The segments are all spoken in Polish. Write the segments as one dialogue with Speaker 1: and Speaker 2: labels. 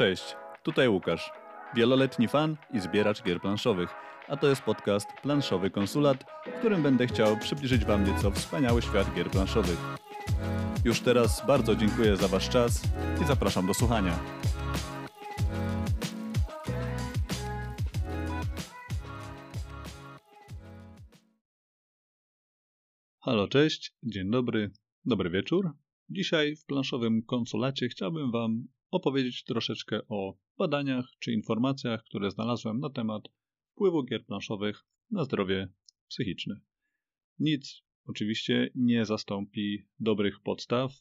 Speaker 1: Cześć, tutaj Łukasz, wieloletni fan i zbieracz gier planszowych, a to jest podcast Planszowy Konsulat, w którym będę chciał przybliżyć Wam nieco wspaniały świat gier planszowych. Już teraz bardzo dziękuję za Wasz czas i zapraszam do słuchania. Halo, cześć, dzień dobry, dobry wieczór. Dzisiaj w planszowym konsulacie chciałbym Wam opowiedzieć troszeczkę o badaniach czy informacjach, które znalazłem na temat wpływu gier planszowych na zdrowie psychiczne. Nic oczywiście nie zastąpi dobrych podstaw,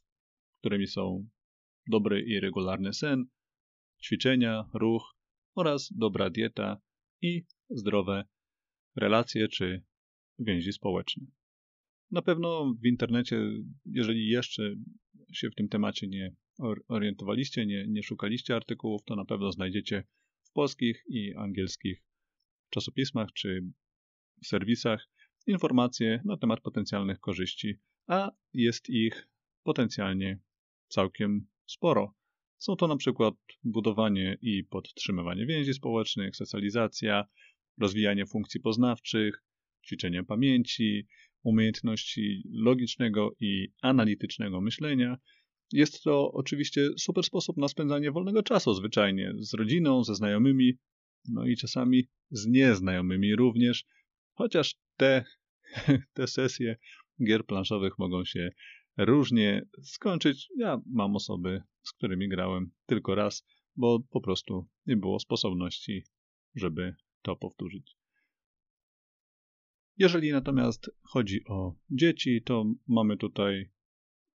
Speaker 1: którymi są dobry i regularny sen, ćwiczenia, ruch oraz dobra dieta i zdrowe relacje czy więzi społeczne. Na pewno w internecie, jeżeli jeszcze się w tym temacie nie orientowaliście, nie, nie szukaliście artykułów, to na pewno znajdziecie w polskich i angielskich czasopismach czy serwisach informacje na temat potencjalnych korzyści, a jest ich potencjalnie całkiem sporo. Są to na przykład budowanie i podtrzymywanie więzi społecznych, socjalizacja, rozwijanie funkcji poznawczych, ćwiczenie pamięci, umiejętności logicznego i analitycznego myślenia. Jest to oczywiście super sposób na spędzanie wolnego czasu, zwyczajnie z rodziną, ze znajomymi, no i czasami z nieznajomymi również, chociaż te, te sesje gier planszowych mogą się różnie skończyć. Ja mam osoby, z którymi grałem tylko raz, bo po prostu nie było sposobności, żeby to powtórzyć. Jeżeli natomiast chodzi o dzieci, to mamy tutaj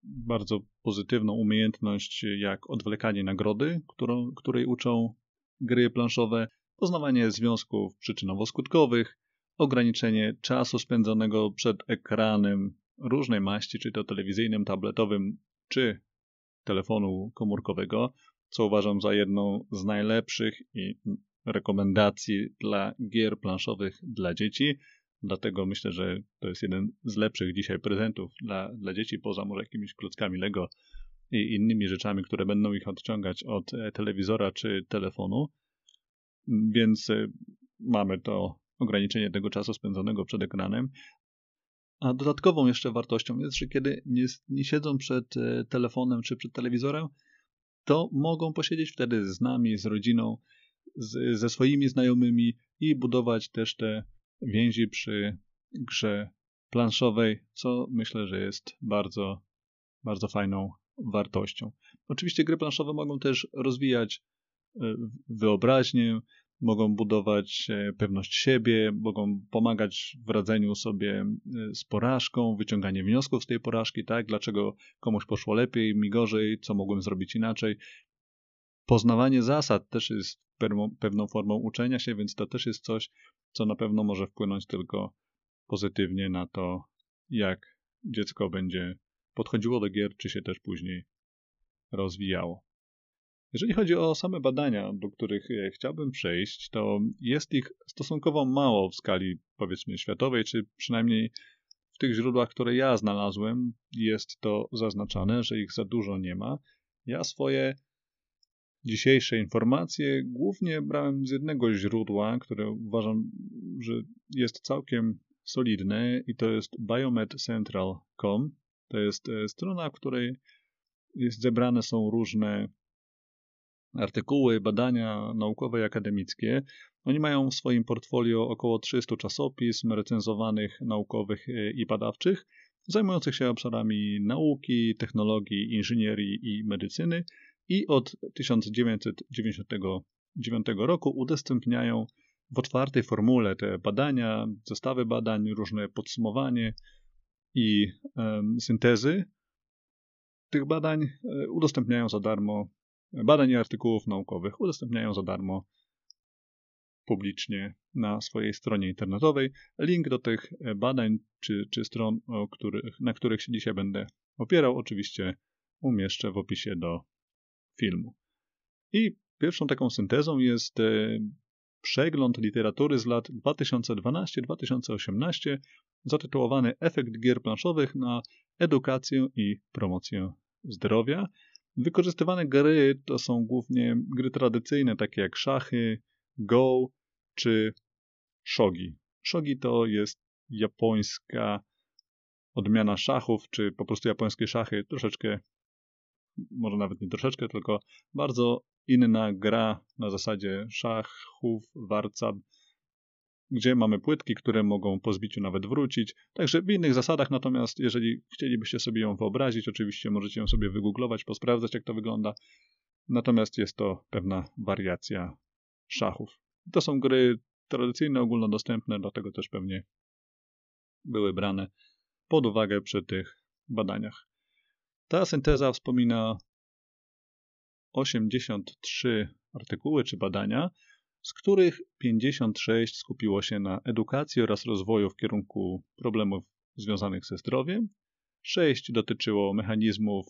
Speaker 1: bardzo pozytywną umiejętność jak odwlekanie nagrody, którą, której uczą gry planszowe, poznawanie związków przyczynowo-skutkowych, ograniczenie czasu spędzonego przed ekranem różnej maści, czy to telewizyjnym, tabletowym, czy telefonu komórkowego, co uważam za jedną z najlepszych i rekomendacji dla gier planszowych dla dzieci. Dlatego myślę, że to jest jeden z lepszych dzisiaj prezentów dla, dla dzieci, poza może jakimiś klockami Lego i innymi rzeczami, które będą ich odciągać od e, telewizora czy telefonu. Więc e, mamy to ograniczenie tego czasu spędzonego przed ekranem. A dodatkową jeszcze wartością jest, że kiedy nie, nie siedzą przed e, telefonem czy przed telewizorem, to mogą posiedzieć wtedy z nami, z rodziną, z, ze swoimi znajomymi i budować też te więzi przy grze planszowej, co myślę, że jest bardzo, bardzo fajną wartością. Oczywiście gry planszowe mogą też rozwijać e, wyobraźnię, mogą budować e, pewność siebie, mogą pomagać w radzeniu sobie e, z porażką, wyciąganie wniosków z tej porażki, tak? Dlaczego komuś poszło lepiej, mi gorzej, co mogłem zrobić inaczej. Poznawanie zasad też jest pewną formą uczenia się, więc to też jest coś, co na pewno może wpłynąć tylko pozytywnie na to, jak dziecko będzie podchodziło do gier, czy się też później rozwijało. Jeżeli chodzi o same badania, do których e, chciałbym przejść, to jest ich stosunkowo mało w skali powiedzmy światowej, czy przynajmniej w tych źródłach, które ja znalazłem, jest to zaznaczane, że ich za dużo nie ma. Ja swoje Dzisiejsze informacje głównie brałem z jednego źródła, które uważam, że jest całkiem solidne i to jest biomedcentral.com. To jest e, strona, w której jest zebrane są różne artykuły, badania naukowe i akademickie. Oni mają w swoim portfolio około 300 czasopism recenzowanych, naukowych e, i badawczych, zajmujących się obszarami nauki, technologii, inżynierii i medycyny i od 1999 roku udostępniają w otwartej formule te badania, zestawy badań, różne podsumowanie i syntezy tych badań e, udostępniają za darmo, badań i artykułów naukowych udostępniają za darmo publicznie na swojej stronie internetowej. Link do tych e, badań czy, czy stron, których, na których się dzisiaj będę opierał, oczywiście umieszczę w opisie do filmu. I pierwszą taką syntezą jest e, przegląd literatury z lat 2012-2018 zatytułowany Efekt gier planszowych na edukację i promocję zdrowia. Wykorzystywane gry to są głównie gry tradycyjne, takie jak szachy, go czy shogi. Shogi to jest japońska odmiana szachów, czy po prostu japońskie szachy, troszeczkę, może nawet nie troszeczkę, tylko bardzo inna gra na zasadzie szachów, warcab, gdzie mamy płytki, które mogą po zbiciu nawet wrócić. Także w innych zasadach, natomiast jeżeli chcielibyście sobie ją wyobrazić, oczywiście możecie ją sobie wygooglować, posprawdzać, jak to wygląda. Natomiast jest to pewna wariacja szachów. To są gry tradycyjne, ogólnodostępne, dlatego też pewnie były brane pod uwagę przy tych badaniach. Ta synteza wspomina 83 artykuły czy badania, z których 56 skupiło się na edukacji oraz rozwoju w kierunku problemów związanych ze zdrowiem, 6 dotyczyło mechanizmów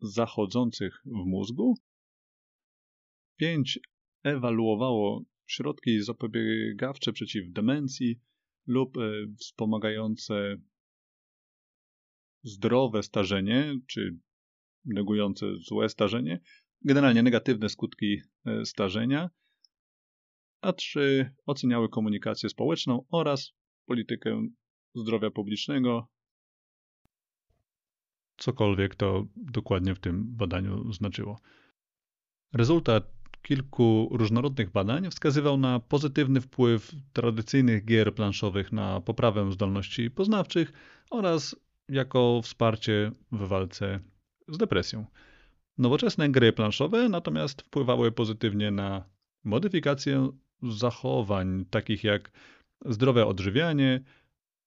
Speaker 1: zachodzących w mózgu, 5 ewaluowało środki zapobiegawcze przeciw demencji lub e, wspomagające zdrowe starzenie, czy negujące złe starzenie, generalnie negatywne skutki e, starzenia, a trzy oceniały komunikację społeczną oraz politykę zdrowia publicznego. Cokolwiek to dokładnie w tym badaniu znaczyło. Rezultat kilku różnorodnych badań wskazywał na pozytywny wpływ tradycyjnych gier planszowych na poprawę zdolności poznawczych oraz jako wsparcie w walce z depresją. Nowoczesne gry planszowe natomiast wpływały pozytywnie na modyfikację zachowań, takich jak zdrowe odżywianie,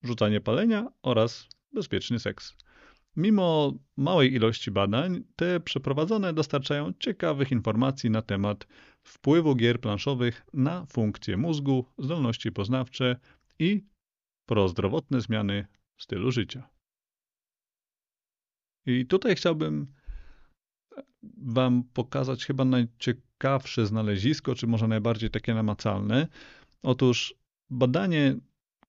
Speaker 1: rzucanie palenia oraz bezpieczny seks. Mimo małej ilości badań, te przeprowadzone dostarczają ciekawych informacji na temat wpływu gier planszowych na funkcje mózgu, zdolności poznawcze i prozdrowotne zmiany stylu życia. I tutaj chciałbym Wam pokazać chyba najciekawsze znalezisko, czy może najbardziej takie namacalne. Otóż badanie,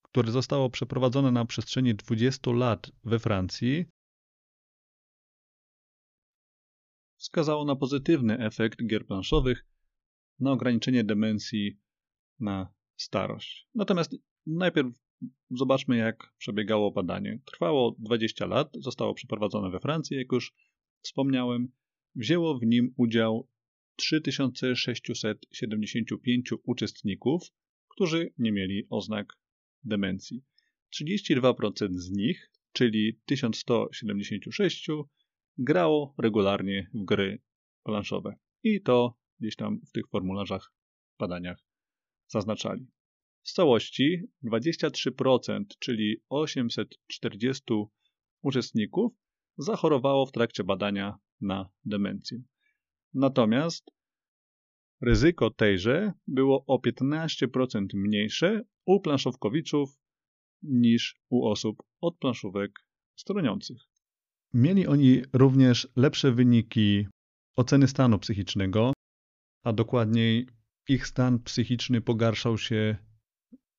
Speaker 1: które zostało przeprowadzone na przestrzeni 20 lat we Francji, wskazało na pozytywny efekt gier planszowych na ograniczenie demencji na starość. Natomiast najpierw zobaczmy, jak przebiegało badanie. Trwało 20 lat, zostało przeprowadzone we Francji, jak już wspomniałem. Wzięło w nim udział 3675 uczestników, którzy nie mieli oznak demencji. 32% z nich, czyli 1176, grało regularnie w gry planszowe. I to gdzieś tam w tych formularzach, badaniach zaznaczali. Z całości 23%, czyli 840 uczestników, zachorowało w trakcie badania na demencję. Natomiast ryzyko tejże było o 15% mniejsze u planszówkowiczów niż u osób od planszówek stroniących. Mieli oni również lepsze wyniki oceny stanu psychicznego, a dokładniej ich stan psychiczny pogarszał się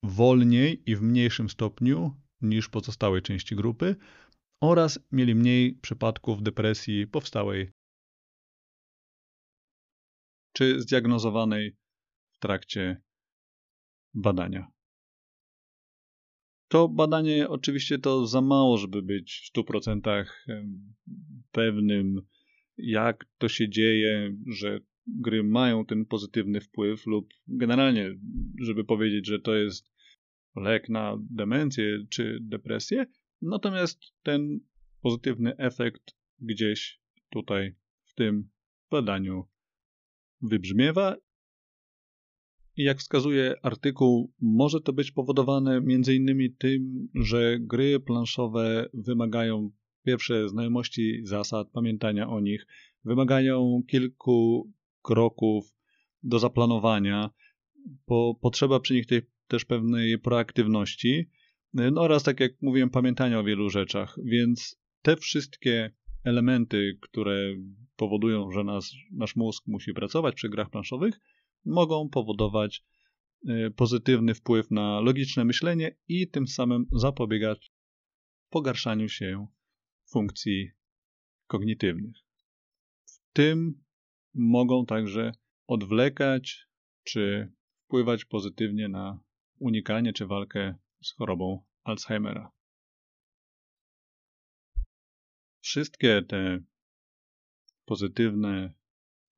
Speaker 1: wolniej i w mniejszym stopniu niż pozostałej części grupy oraz mieli mniej przypadków depresji powstałej czy zdiagnozowanej w trakcie badania. To badanie oczywiście to za mało, żeby być w 100% pewnym, jak to się dzieje, że gry mają ten pozytywny wpływ, lub generalnie, żeby powiedzieć, że to jest lek na demencję czy depresję. Natomiast ten pozytywny efekt gdzieś tutaj w tym badaniu wybrzmiewa jak wskazuje artykuł, może to być powodowane m.in. tym, że gry planszowe wymagają pierwsze znajomości zasad, pamiętania o nich, wymagają kilku kroków do zaplanowania, po, potrzeba przy nich tej, też pewnej proaktywności no oraz, tak jak mówiłem, pamiętania o wielu rzeczach, więc te wszystkie elementy, które powodują, że nas, nasz mózg musi pracować przy grach planszowych, mogą powodować e, pozytywny wpływ na logiczne myślenie i tym samym zapobiegać pogarszaniu się funkcji kognitywnych. tym mogą także odwlekać czy wpływać pozytywnie na unikanie czy walkę z chorobą Alzheimera. Wszystkie te pozytywne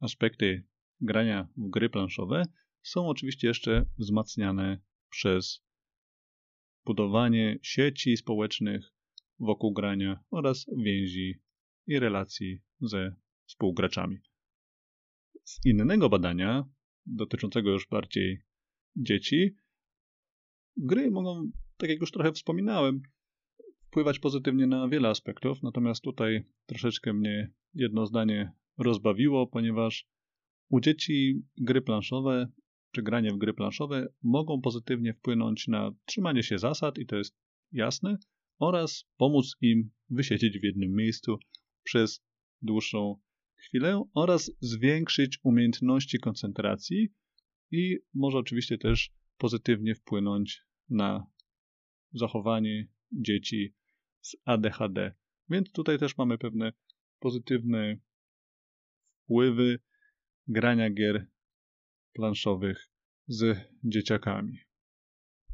Speaker 1: aspekty grania w gry planszowe są oczywiście jeszcze wzmacniane przez budowanie sieci społecznych wokół grania oraz więzi i relacji ze współgraczami. Z innego badania, dotyczącego już bardziej dzieci, gry mogą, tak jak już trochę wspominałem, wpływać pozytywnie na wiele aspektów, natomiast tutaj troszeczkę mnie jedno zdanie rozbawiło, ponieważ u dzieci gry planszowe czy granie w gry planszowe mogą pozytywnie wpłynąć na trzymanie się zasad, i to jest jasne, oraz pomóc im wysiedzieć w jednym miejscu przez dłuższą chwilę oraz zwiększyć umiejętności koncentracji i może oczywiście też pozytywnie wpłynąć na zachowanie dzieci z ADHD. Więc tutaj też mamy pewne pozytywne wpływy grania gier planszowych z dzieciakami.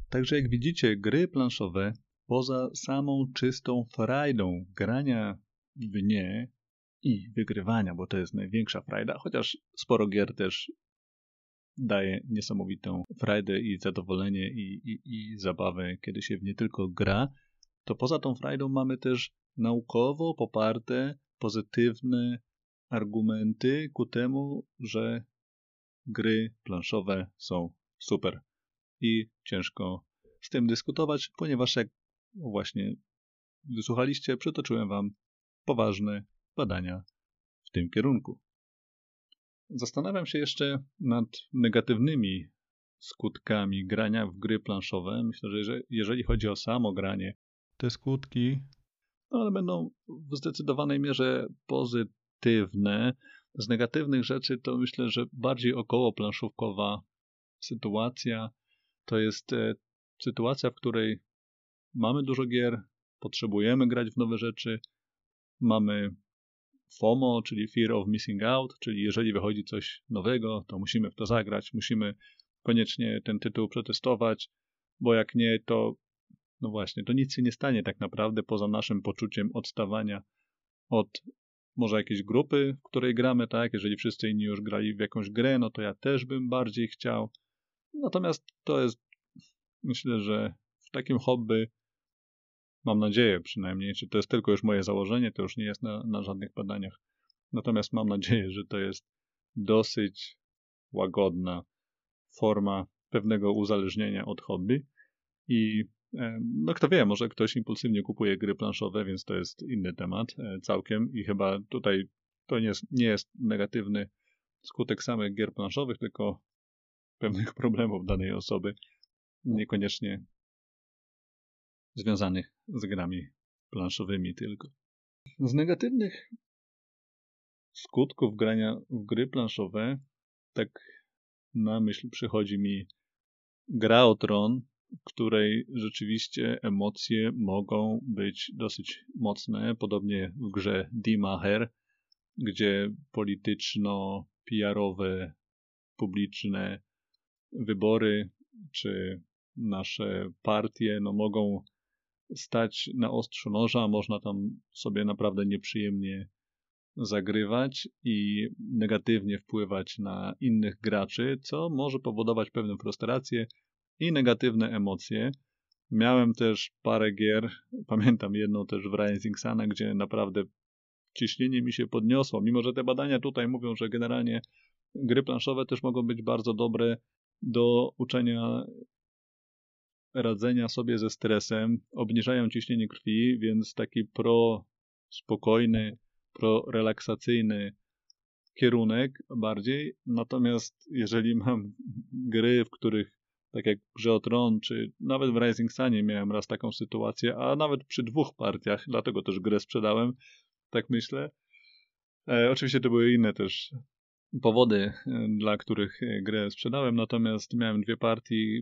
Speaker 1: Także jak widzicie, gry planszowe poza samą czystą frajdą grania w nie i wygrywania, bo to jest największa frajda, chociaż sporo gier też daje niesamowitą frajdę i zadowolenie i, i, i zabawę, kiedy się w nie tylko gra, to poza tą frajdą mamy też naukowo poparte, pozytywne argumenty ku temu, że gry planszowe są super. I ciężko z tym dyskutować, ponieważ jak właśnie wysłuchaliście, przytoczyłem Wam poważne badania w tym kierunku. Zastanawiam się jeszcze nad negatywnymi skutkami grania w gry planszowe. Myślę, że jeżeli chodzi o samo granie, te skutki no, one będą w zdecydowanej mierze pozytywne. Z negatywnych rzeczy to myślę, że bardziej około planszówkowa sytuacja to jest e, sytuacja, w której mamy dużo gier, potrzebujemy grać w nowe rzeczy, mamy FOMO, czyli Fear of Missing Out, czyli jeżeli wychodzi coś nowego, to musimy w to zagrać, musimy koniecznie ten tytuł przetestować, bo jak nie, to no właśnie, to nic się nie stanie tak naprawdę poza naszym poczuciem odstawania od może jakiejś grupy, w której gramy, tak? Jeżeli wszyscy inni już grali w jakąś grę, no to ja też bym bardziej chciał. Natomiast to jest, myślę, że w takim hobby, mam nadzieję przynajmniej, czy to jest tylko już moje założenie, to już nie jest na, na żadnych badaniach. Natomiast mam nadzieję, że to jest dosyć łagodna forma pewnego uzależnienia od hobby. I no kto wie, może ktoś impulsywnie kupuje gry planszowe, więc to jest inny temat e, całkiem. I chyba tutaj to nie jest, nie jest negatywny skutek samych gier planszowych, tylko pewnych problemów danej osoby, niekoniecznie związanych z grami planszowymi tylko. Z negatywnych skutków grania w gry planszowe, tak na myśl przychodzi mi gra o tron, której rzeczywiście emocje mogą być dosyć mocne, podobnie w grze Dimaher, gdzie polityczno-PR-owe, publiczne wybory czy nasze partie no, mogą stać na ostrzu noża, można tam sobie naprawdę nieprzyjemnie zagrywać i negatywnie wpływać na innych graczy, co może powodować pewną frustrację, i negatywne emocje. Miałem też parę gier, pamiętam jedną też w Rising Sun, gdzie naprawdę ciśnienie mi się podniosło, mimo że te badania tutaj mówią, że generalnie gry planszowe też mogą być bardzo dobre do uczenia radzenia sobie ze stresem, obniżają ciśnienie krwi, więc taki pro spokojny, pro relaksacyjny kierunek bardziej. Natomiast jeżeli mam gry, w których tak jak w Tron, czy nawet w Rising Sunie miałem raz taką sytuację, a nawet przy dwóch partiach, dlatego też grę sprzedałem, tak myślę. E, oczywiście to były inne też powody, e, dla których e, grę sprzedałem, natomiast miałem dwie partie,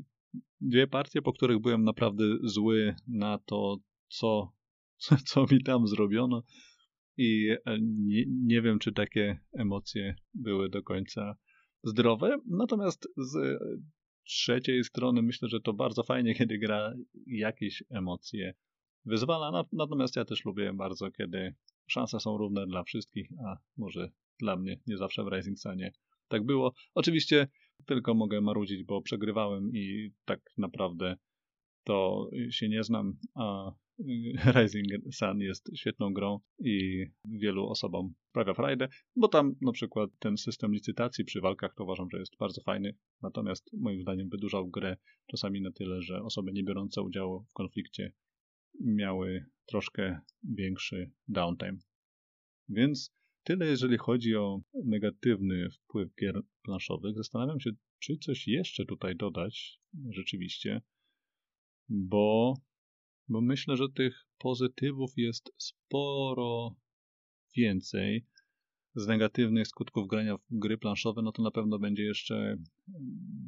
Speaker 1: dwie partie, po których byłem naprawdę zły na to, co, co mi tam zrobiono. i e, nie, nie wiem, czy takie emocje były do końca zdrowe. Natomiast z trzeciej strony myślę, że to bardzo fajnie, kiedy gra jakieś emocje wyzwala. Natomiast ja też lubię bardzo, kiedy szanse są równe dla wszystkich, a może dla mnie nie zawsze w Rising Sunie tak było. Oczywiście tylko mogę marudzić, bo przegrywałem i tak naprawdę to się nie znam, a Rising Sun jest świetną grą i wielu osobom sprawia frajdę, bo tam na przykład ten system licytacji przy walkach to uważam, że jest bardzo fajny, natomiast moim zdaniem wydłużał grę czasami na tyle, że osoby nie biorące udziału w konflikcie miały troszkę większy downtime. Więc tyle jeżeli chodzi o negatywny wpływ gier planszowych. Zastanawiam się, czy coś jeszcze tutaj dodać rzeczywiście, bo bo myślę, że tych pozytywów jest sporo więcej. Z negatywnych skutków grania w gry planszowe, no to na pewno będzie jeszcze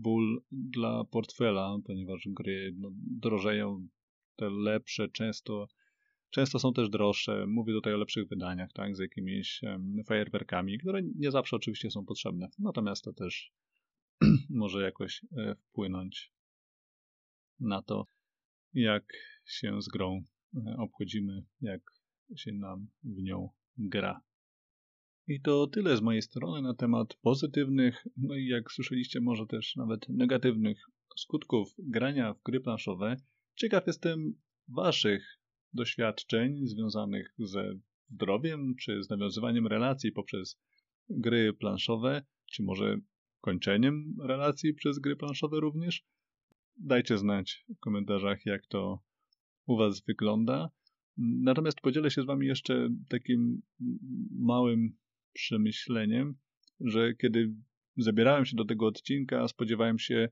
Speaker 1: ból dla portfela, ponieważ gry no, drożeją, te lepsze często, często są też droższe. Mówię tutaj o lepszych wydaniach, tak, z jakimiś fajerwerkami, które nie zawsze oczywiście są potrzebne. Natomiast to też może jakoś e, wpłynąć na to, jak się z grą e, obchodzimy, jak się nam w nią gra. I to tyle z mojej strony na temat pozytywnych, no i jak słyszeliście, może też nawet negatywnych skutków grania w gry planszowe. Ciekaw jestem Waszych doświadczeń związanych ze zdrowiem, czy z nawiązywaniem relacji poprzez gry planszowe, czy może kończeniem relacji przez gry planszowe również. Dajcie znać w komentarzach, jak to u Was wygląda. Natomiast podzielę się z Wami jeszcze takim małym przemyśleniem, że kiedy zabierałem się do tego odcinka, spodziewałem się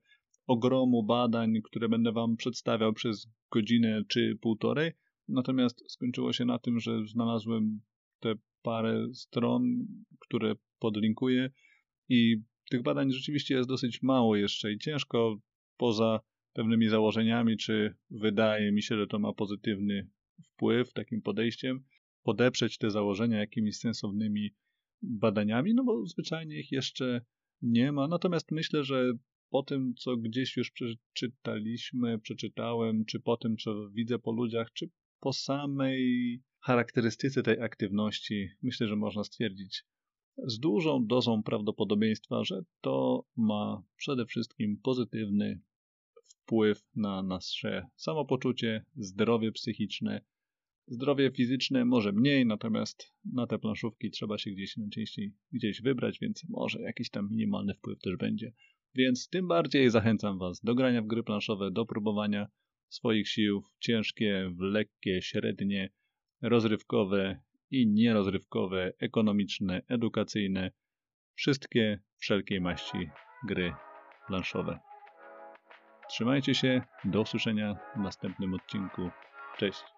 Speaker 1: ogromu badań, które będę Wam przedstawiał przez godzinę czy półtorej. Natomiast skończyło się na tym, że znalazłem te parę stron, które podlinkuję i tych badań rzeczywiście jest dosyć mało jeszcze i ciężko poza pewnymi założeniami, czy wydaje mi się, że to ma pozytywny wpływ takim podejściem, podeprzeć te założenia jakimiś sensownymi badaniami, no bo zwyczajnie ich jeszcze nie ma. Natomiast myślę, że po tym, co gdzieś już przeczytaliśmy, przeczytałem, czy po tym, co widzę po ludziach, czy po samej charakterystyce tej aktywności, myślę, że można stwierdzić z dużą dozą prawdopodobieństwa, że to ma przede wszystkim pozytywny wpływ na nasze samopoczucie, zdrowie psychiczne. Zdrowie fizyczne może mniej, natomiast na te planszówki trzeba się gdzieś najczęściej gdzieś wybrać, więc może jakiś tam minimalny wpływ też będzie. Więc tym bardziej zachęcam Was do grania w gry planszowe, do próbowania swoich sił w ciężkie, w lekkie, średnie, rozrywkowe i nierozrywkowe, ekonomiczne, edukacyjne, wszystkie wszelkiej maści gry planszowe. Trzymajcie się, do usłyszenia w następnym odcinku. Cześć.